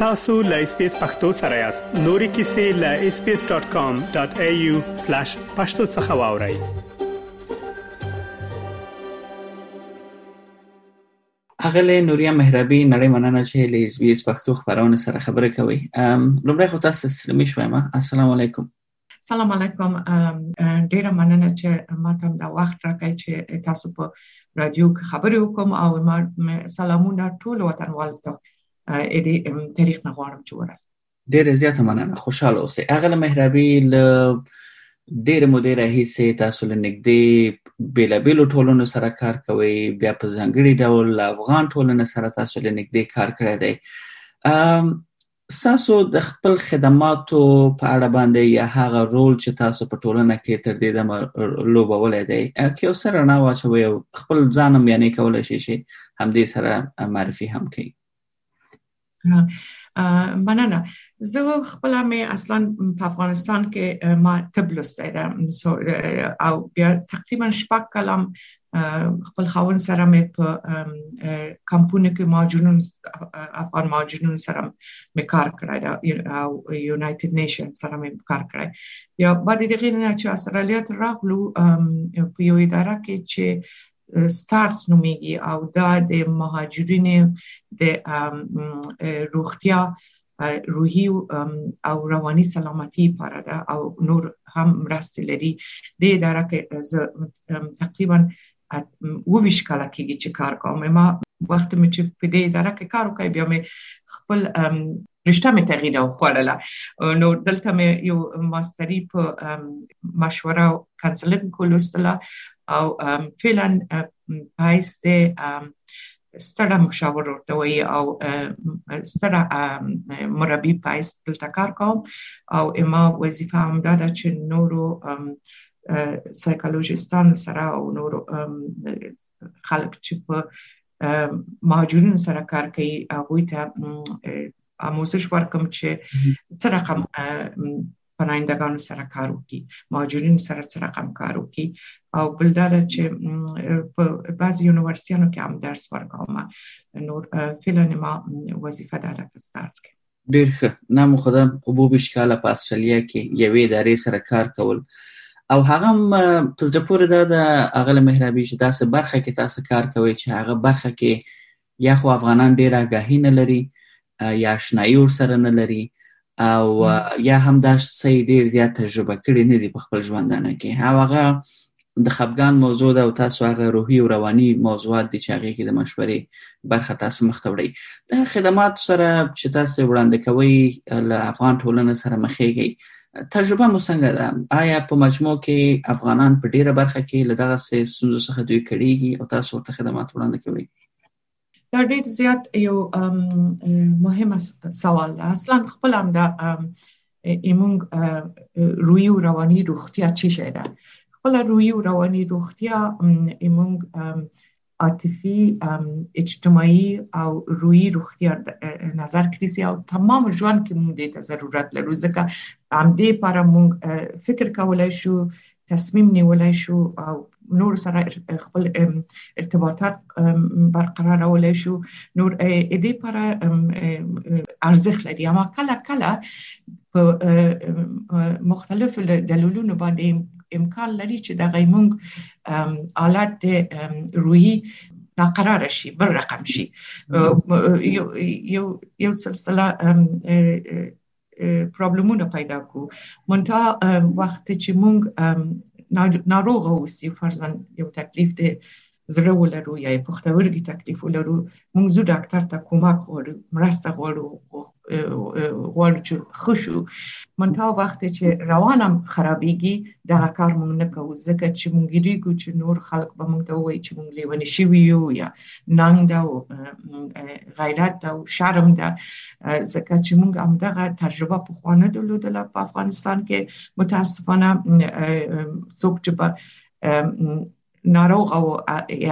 تاسولسپیسپښتوسرایاستنوریکیسې.com.au/pakhtosakhawauri اغلې نوریا محرابي نړۍ مننه چې له اس بي اس پښتو خبرونه سره خبرې کوي لومړی خو تاسو ته سلامي شوم السلام علیکم سلام علیکم ډیره مننه چې ما ته دا وخت راکړی چې تاسو په رادیو کې خبرې وکم او ما سلامونه ټول وطنوال ته اې دې تاریخ نه غواړم چې ورسم ډیره زیاته مننه خوشاله اوسئ اغله مهرابي ل ډېر مودې راهیسې تاسو له نږدې بیلابیلو ټولنو سره کار کوئ بیا په ځانګړي ډول له افغان ټولنې سره تاسو له نږدې کار کړی دی ستاسو د خپل خدماتو په اړه باندې یا هغه رول چې تاسو په ټولنه کې تر دې دمه لوبولی دی که یو څه رڼا واچوئ او خپل ځان هم یعنې کولی شئ چې همدې سره معرفي هم کړئ مننه زه خپل مې اصلا په افغانستان کې ما طب لوستی ده او بیا تقریبا شپږ کلام خپل خاون سره مې په کمپونه کې ماجونون افغان ماجونون سره مې کار کړی دا یونایټډ نیشن سره مې کار کړی یا بعد دغه نه چې استرالیا ته راغلو په یو اداره کې چې ستارز نومېږي او دا د مهاجرینو د روغتیا روحي او رواني سلامتي لپاره ده او نور هم مرستې لري د اداره کې تقریبا وویش کاله کېږي چې کار کوم ما وخت مې چې په دې اداره کې کار وکړ بیا مې خپل رشته مې تغییر او خوړله نو دلته مې یو ماستری په مشوره او کانسلینګ کولوستله او فعلا پایسته ستړه مشاور ورته وایي او ستړه مربي پایس دلته کار کوم او اما وظیفه هم دا ده چې نورو سایکولوژیستانو سره او نورو خلک چې په مهاجرینو سره کار کوي هغه ته آموزش ورکم چې څه رقم پنایندګانو سره کار وکړي مهاجرین سره سره رقم کار وکړي او بل دا چې په بعضي یونیورسيانو کې هم درس ورکوم نور فعلا ما وظیفه دا ده په ستارت کې ډیر ښه نام خدا ابو بشکاله په استرالیا کې یوې ادارې سره کار کول او هغه په زړه پورې دا د اغله مهرابي چې تاسو برخه کې تاسو کار کوي چې هغه برخه کې یا خو افغانان ډیر آګاهی نه لري یا اشنایی ورسره نه لري او یا هم دا څه ډیر زیات تجربه کړي نه دي په خپل ژوندانه کې او هغه د خپګان موضوع ده او تاسو هغه روحي او رواني موضوعات دي چې هغه کې د مشورې برخه تاسو مخ ته وړي د خدمات سره چې تاسو وړاندې کوي له افغان ټولنې سره مخېږي تجربه مو څنګه ده آیا په مجموع کې افغانان په ډیره برخه کې له دغه ستونزو څخه دوی کړيږي او تاسو ورته خدمات وړاندې کوي دا ډیر زیات یو مهم سوال ده اصلا خپل هم دا ایمونګ رویو رواني روغتیا چی شي ده خپل رویو رواني روغتیا ایمونګ عاطفي اجتماعي او روحي روغتیا نظر کړی سي او تمام ژوند کې موږ دې ته ضرورت لرو ځکه هم دې لپاره موږ فکر کولای شو تصمیم نیولای شو او نور سره خپل ارتباطات برقرارولای شو نور دې پر ارزښت لري اما کله کله په مختلفو دلیلونو باندې امکان لري چې د غیمونګ حالت روحي ناقرار شي بل رقم شي یو یو سلسله پرابلمونه پیدا کو منتها وخت چې مونږ ناروغ اوسي فرضاً یو تکلیف دی زړه ولرو یا پښتورګي تکلیف ولرو مونږ زو ډاکټر ته کمک غواړو مرسته غواړو غواړو چې خوشو منتها وخت چې روانم خرابېږي دغه کار مونږ نه کوو ځکه چې مونږ ریګو چې نور خلک به مونږ ته وایي چې مونږ لیونی شوی یو یا ننګ ده او غیرت ده او شرم ده ځکه چې موږ هم دغه تجربه په خوانه درلودله په افغانستان کې متاسفانه څوک چې په ناروغ او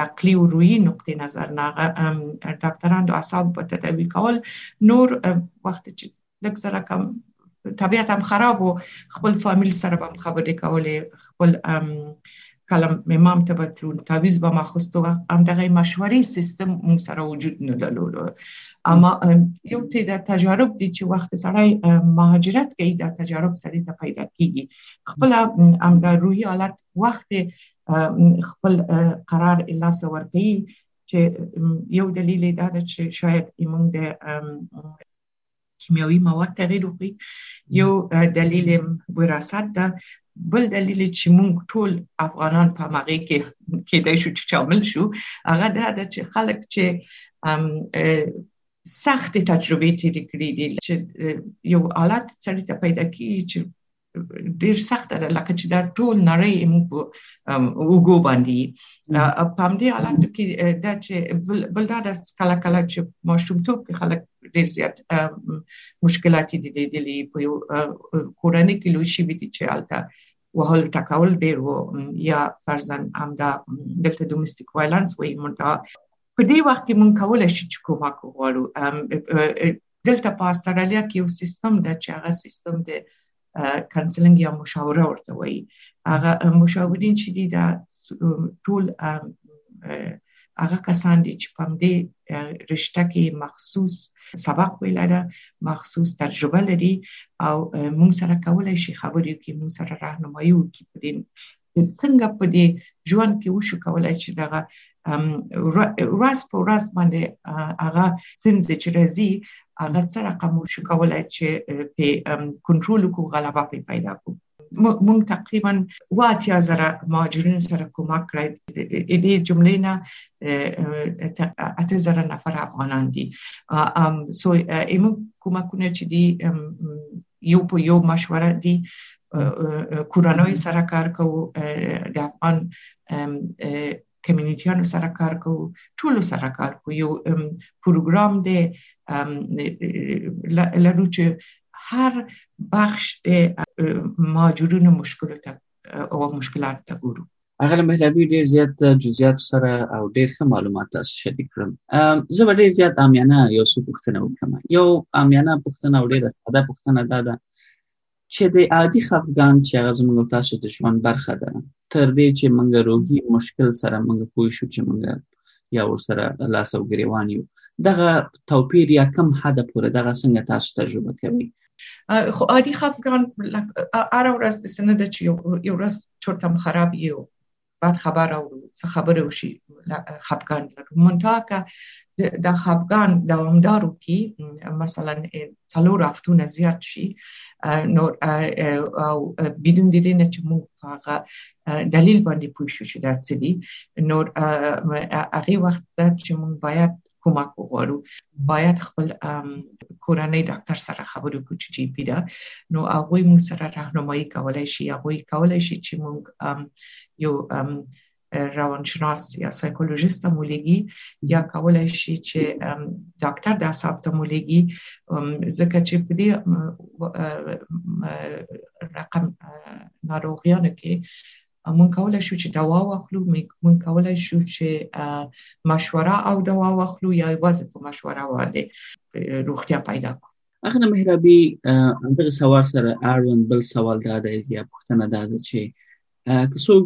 عقلی و روی نقطه نظر ناغه دکتران دو اصاب با تدوی کول نور وقت لږ سره کم طبیعت هم خراب وو خپل فامیل سره به خبرې کولې خپل کلم امام ته به تلون تعویز به ما خوستو هم دغه مشورې سیستم مون سره وجود نه درلودو اما یو ته د تجارب دي چې وخت سړی مهاجرت کوي د تجارب سړی ته پیدا کیږي خپل هم د روحي حالت وخت خپل قرار الله سور کوي چې یو دلیل دا ده چې شاید ایمون د کیمیاوي مواد تغیر وکړي یو دلیل وراثت ده بل دلیل چې موږ ټول افغانان په مغه کې کې د شو چې شامل شو هغه دا ده چې خلک چې سخت تجربه تیر کړی دی چې یو حالت سړی ته پیدا کیږي چې ډیر سخت ده لکه چې دا ټول نړۍ موږ وګو باندې په دې حالت کې دا چې بل دا د کله کله چې ماشومتوب کې خلک ډیر زیات مشکلات دي لیدلي په یو کورنۍ کې لوي شي بي چې حالته وهل ټکول ډیر وو یا فرضاً همدا دلته ډومېسټیک وایلنس وایي مونږ په دې وخت کې مونږ کولای شو چې کومک وغواړو دلته په استرالیا کې یو سیستم ده چې هغه سیستم د کانسلینګ یا مشاوره ورته وایي هغه مشاورین چې دي دا ټول هغه کسان دي چې په دې رشته کې مخصوص سبق ویل ده مخصوص تجربه لري او موږ سره کولای شي خبرې وکړي موږ سره راهنمایي وکړي په دې څنګه په دې ژوند کې وشو کولای چې دغه ورځ په ورځ باندې هغه سنځ چې راځي هغه څه رقم وشو کولای چې په کنټرول کو غلبه پی پیدا کو مونږ تقریبا واتیا زره مهاجرین سره کومک کړی د دې جملې نه اته زره نفر افغانان دي سو ایمو کومکونه چې دي یو په یو مشوره دي کورنۍ سره کار کوو د افغان کمیونټیانو سره کار کوو ټول سره کار کوو یو پروګرام دی لرو چې هر بخش د ماجورونو مشکل ته او مشکلات ته ګورو هغه مهربي ډیر زیات جزئیات سره او ډیر ښه معلومات تاسو شریک کړم زه به ډیر زیات امیانه یو څه پوښتنه وکړم یو امیانه پوښتنه او ډیره ساده پوښتنه دا ده چې د عادي خفګان چې هغه زموږ تاسو د ژوند برخه ده تر دې چې موږ روحي مشکل سره موږ پوه شو چې موږ یا ورسره لاس او ګریوان یو دغه توپیر یا کم حد پورې دغه څنګه تاسو تجربه کوي خو عادي خفګان اره ورځ د سنده چې یو ورځ چورتم خراب یو بعد خبر او څه خبره وشي خپګان لرو مونتا که د خپګان دوامدار کی مثلا څلور هفتونه زیات شي نو او بدون دې نه چې موږ هغه دلیل باندې پوه شو چې دا څه دي نو هغه وخت چې موږ باید کمک وغواړو باید خپل کورنۍ ډاکټر سره خبرې وکړو چې جی پی دا نو هغه موږ سره راهنمایي کولای شي هغه کولای شي چې موږ یو روانشناس یا سایکولوژیست ته مولېږي یا کولای شي چې ډاکټر د اعصاب ته مولېږي ځکه چې په دې رقم ناروغیانو کې مونږ کولای شو چې دوا واخلو مونږ کولای شو چې مشوره او دوا واخلو یا یوازې په مشوره باندې روغتیا پیدا کړو اخنه مهربي دغه سوال سره اړوند بل سوال دا دی یا پوښتنه دا ده چې که څوک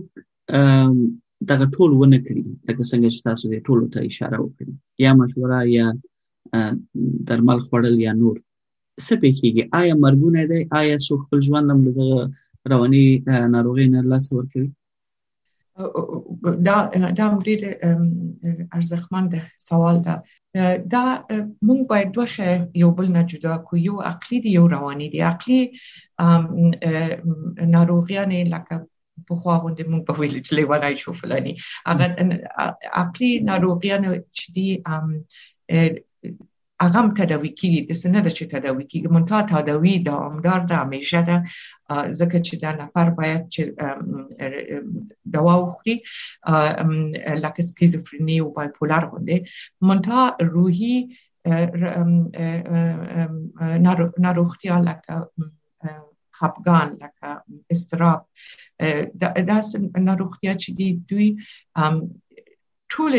دغه ټول ونه کړي لکه څنګه چې تاسو دې ټول ته اشاره وکړي یا مشوره یا درمل خوړل یا نور څه پیښیږي آیا مرګونه دی آیا څو خپل ژوند هم دغه رواني ناروغي نه لاس ورکوي دا دا ډیر ارزښتمن ده سوال ده دا مونږ باید دوه شی یو بل نه جدا کو یو عقلی دی یو رواني دی عقلی ناروغیان لکه په خو غوندې مونږ په ویل چې لیوالای شو فلانی هغه عقلی ناروغیان چې دی هغه هم تداوی کیږي د سنه چې تداوی کیږي مونته تداوی دوامدار ده همیشه ده ځکه چې دا نفر باید چې دوا وخوري لکه سکیزوفرینی او بایپولار غوندي مونته روحي ناروغتیا لکه خپګان لکه استراب دا داسې ناروغتیا چې دی دوی ټول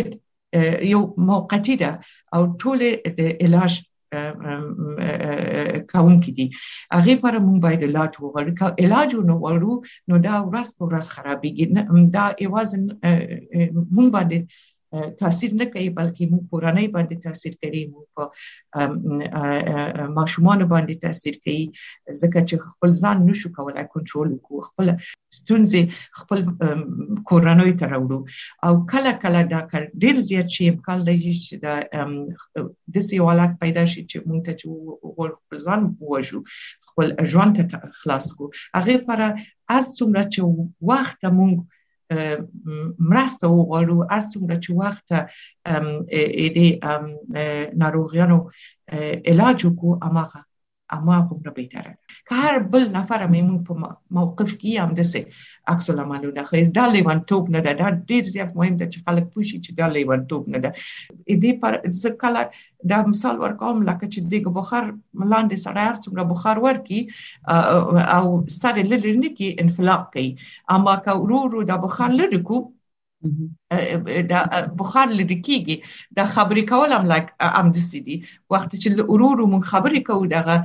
یو موقتی ده او ټول د علاج کاون کې دي هغه پر مونږ باید علاج وغواړو که علاج نه وغواړو نو دا ورځ په ورځ خرابېږي دا ایواز مونږ باندې تاثیر نه کوي بلکې مونږ کورنۍ باندې تاثیر کوي په ماشومان باندې تاثیر کوي ځکه چې خپل ځان نشو کولای کنټرول وکړو خپل ستونزې خپل کورنۍ ته راوړو او کله کله دا کار ډیر زیات شي امکان لري چې دا د سي حالت پیدا شي چې مونږ ته چې ور خپل ځان ووجو خپل ژوند ته خلاص کو هغه پر هر څومره چې وخت مونږ مرسته وغواړو هر څومره چې وخت دې ناروغیانو علاج وکړو اماغه اما هغومره بهتره ده که هر بل نفر میمون په موقف کې هم دسه عکس العملونه خو دا لیوانتوب نه ده دا ډیر زیات مهم ده چې خلک پوښي چې دا لیوانتوب نه ده دې پر ځکه دا مثال ورکوم لکه چې دغه بخار لاندې سړی هر څومره بخار ورکی او سر لری نه کی انفلاق کوي اما که ورو ورو دا بخار لری کو دا بخار لري کیږي دا خبرې کول هم لک ام د سي دي وخت چې ورو ورو مون خبرې کوو دغه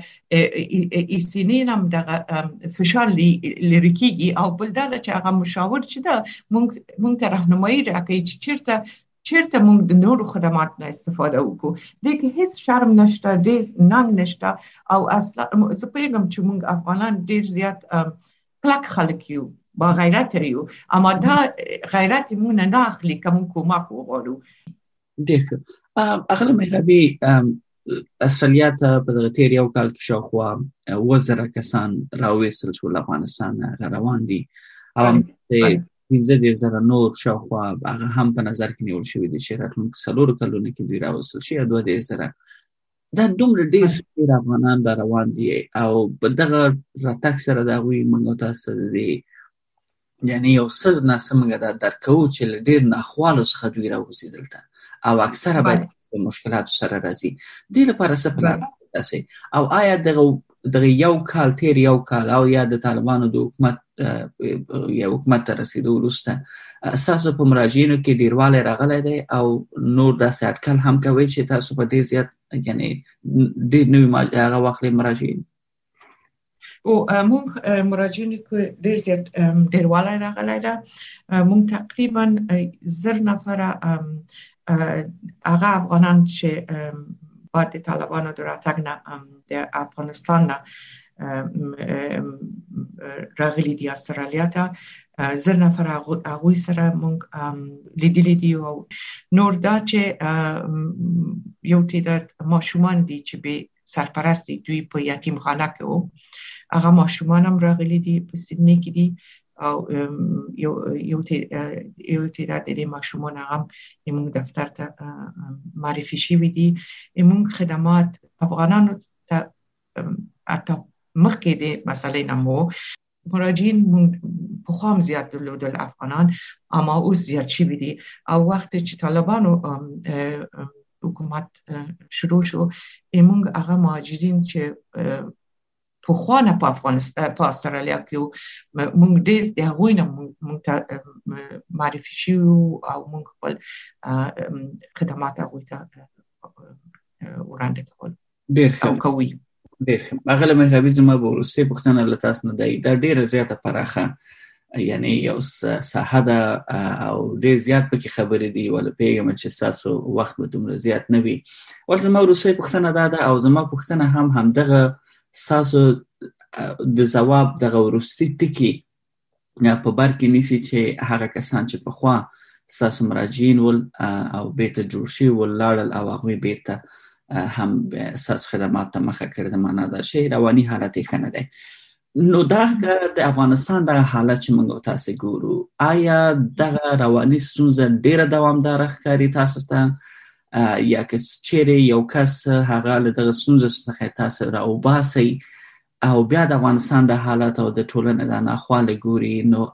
ای سینین هم دغه فشار لري کیږي او بل دا چې هغه مشاور چې دا مونږ مونږ ته راهنمایي راکړي چې چیرته چیرته موږ د نورو خدمات نه استفاده وکړو دې کې هیڅ شرم نشته ډیر ننګ نشته او اصلا زه پیغام چې موږ افغانان ډیر زیات کلک خلک یو با غیرت یو اما دا غیرت موږ نه اخلي کوم کومک وغواړو ډیر ښه اغله مهربي استرالیا ته په دغه تیر یو کال کې شاوخوا وزره کسان راوېستل شول افغانستان را روان دي او پنځه دېرش زره نور شاوخوا هغه هم په نظر کې نیول شوي دي چې راتلونکو څلورو کلونو کې دوی راوستل شي یا دوه دېرش زره دا دومره ډېر ډېر افغانان را روان دي او په دغه راتګ سره د هغوی موږ او تاسو ته د یعنی یو څه ناسه موږ دا درک کوو چې له ډېر ناخوالو څخه دوی راوځي دلته او اکثره باید د مشکلاتو سره راځي دې لپاره څه پلان تاسو او آیا دغه دغه یو کال تیر یو کال او یا د طالبانو د حکومت یا حکومت ته رسیدو وروسته اساسو په مراجعینو کې ډیرواله راغلی دی او نور داسې اټکل هم کوي چې تاسو په ډیر زیات یعنی ډیر نوی هغه واخلې مراجعین او موږ مراجعین کې ډیر زیات ډیرواله راغلی دی موږ تقریبا زر نفر هغه افغانان چې بعد طالبانو د راتګ نه د افغانستان نه راغلي دي استرالیا ته زر نفر هغه سره مونږ لیدلې دي او نور دا چې یو تعداد ماشومان دي چې به سرپرستی دوی په یتیم خانه کې وو هغه ماشومان هم راغلي دي په سیدنی کې دي او یو یو تی یو تی د دې ماشومان هم موږ دفتر ته معرفي شي وي دي موږ خدمات افغانانو ته اته مخکې دې مسلې نه مو مراجعین په خام زیات درلودل افغانان اما اوس زیات شي وي دي او وخت چې طالبانو حکومت شروع شو ایمونګ هغه مهاجرین چې پخوا نه په افغانستان په استرالیا کې مونږ ډیر د هغه نه مونږ ته معرفي شو او مونږ خپل خدمات هغه ته وړاندې کول ډیر ښه کوي ډیر ښه هغه مهربي زما به ورسته پښتنه لته تاسو نه دی دا ډیره زیاته پراخه یعنی یو ساحه ده او ډیر زیات پکې خبرې دي ول پیغام چې تاسو وخت به دومره زیات نه وي ورته ما روسي پښتنه ده ده او زما پښتنه هم هم دغه تاسو د جواب دغه روسي ټکی په بر کې نیسی چې هغه کسان چې په خوا تاسو مراجعین ول او بیرته جوړ شي ول لاړل او هغه بیرته هم ساس خدمات ته مخه کړې د معنا دا شی رواني حالت یې خنه ده نو دا د افغانستان د حالت چې موږ تاسو ګورو آیا دغه رواني ستونزه ډیره دوامدار ښکاري تاسو ته یا که چیرې یو کس هغه له دغه ستونزې څخه تاسو راوباسي او بیا د افغانستان د حالت او د ټولنې د ناخواله ګوري نو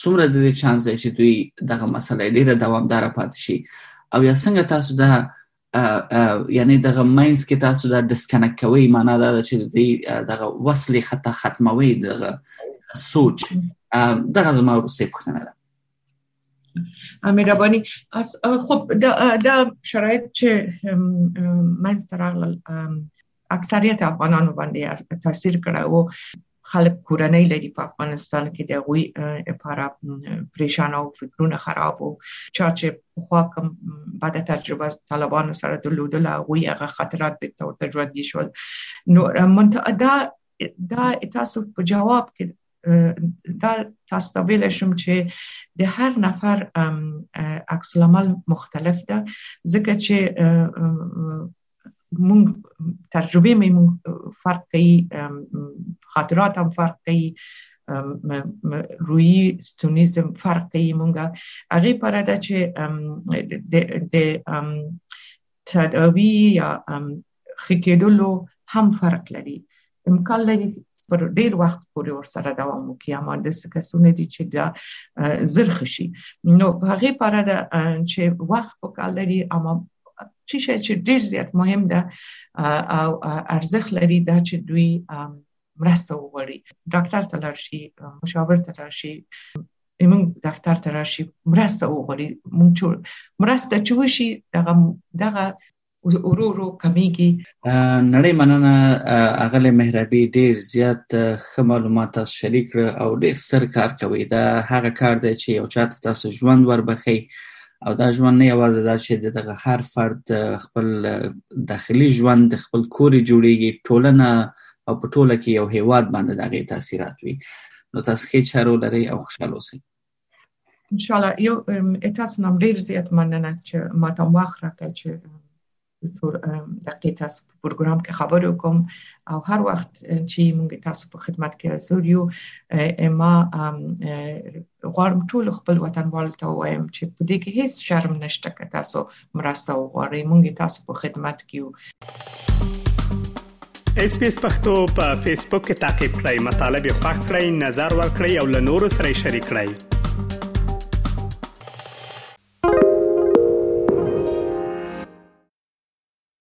څومره د دې چانس دی چې دوی دغه مسله ډیره دوامدار پاتې شي او یا څنګه تاسو دا یعنی دغه مینس کې تاسو دا ډیسکنیکټ کوي معنا دا ده چې د دغه وصلې خطا ختموي دغه سوچ دغه زما ورسې پوښتنه ده مهرباني از خب دا دا شرایط چې مینس ترغل اکثریت افغانانو باندې تاثیر کړه او خلک کورنۍ لري په افغانستان کې د غوي لپاره پریشان او فکرونه خراب او چا چې خو کوم بعد تجربه طالبانو سره درلودله غوي هغه خطرات به تور ته ژوند دي شول نو منتدا دا تاسو په جواب کې دا تاسو ته ویل شم چې د هر نفر عکس العمل مختلف ده ځکه چې مونږ تجربه مې مونږ فرق کوي خاطرات هم فرق کوي روی ستونیزم فرق کوي مونږ هغه پر دا چې د د تداوی یا خکېدلو هم فرق لري امکان لري پر ډیر وخت پورې ورسره دوام وکړي اما د سکسونه دي چې دا زر خشي نو هغه لپاره د چې وخت په کال لري اما چې شي چې ډیر زیات مهم ده او ارزښت لري دا چې دوی مرسته وغوړي ډاکټر تلاشي مشاور تلاشي موږ دفتر ته راشي مرسته وغوړي موږ مرسته چې وشي دغه دغه ورو ورو کمیږي نړۍ مننه اغله مهربي ډیر زیات ښه معلومات تاسو شریک کړ او ډیر سر کار کوي دا هغه کار دی چې یو چاته تاسو ژوند وربخي او دا ژوند نه یوازې دا چې دغه هر فرد خپل داخلي ژوند خپل کور جوړیږي ټولنه او په ټوله کې یو هیواد باندې دغه تاثیرات وي نو تاسو ښه چارو لري او خوشاله اوسئ ان شاء الله یو تاسو نام ډیر زیات مننه چې ما ته وخت راکړ چې دکتور دقیق تاسو په پروګرام کې خبرې وکم او هر وخت چې موږ تاسو په خدمت کې حاضر یو ما غواړم ټول خپل وطنوال ته وایم چې په دې کې هیڅ شرم نشته که تاسو مرسته وغواړئ مونږ تاسو په خدمت کې یو اس پی اس پختو په فیسبوک کې تا کې پلی مطلب یو فاک کړئ نظر ور کړئ او له نورو سره شریک کړئ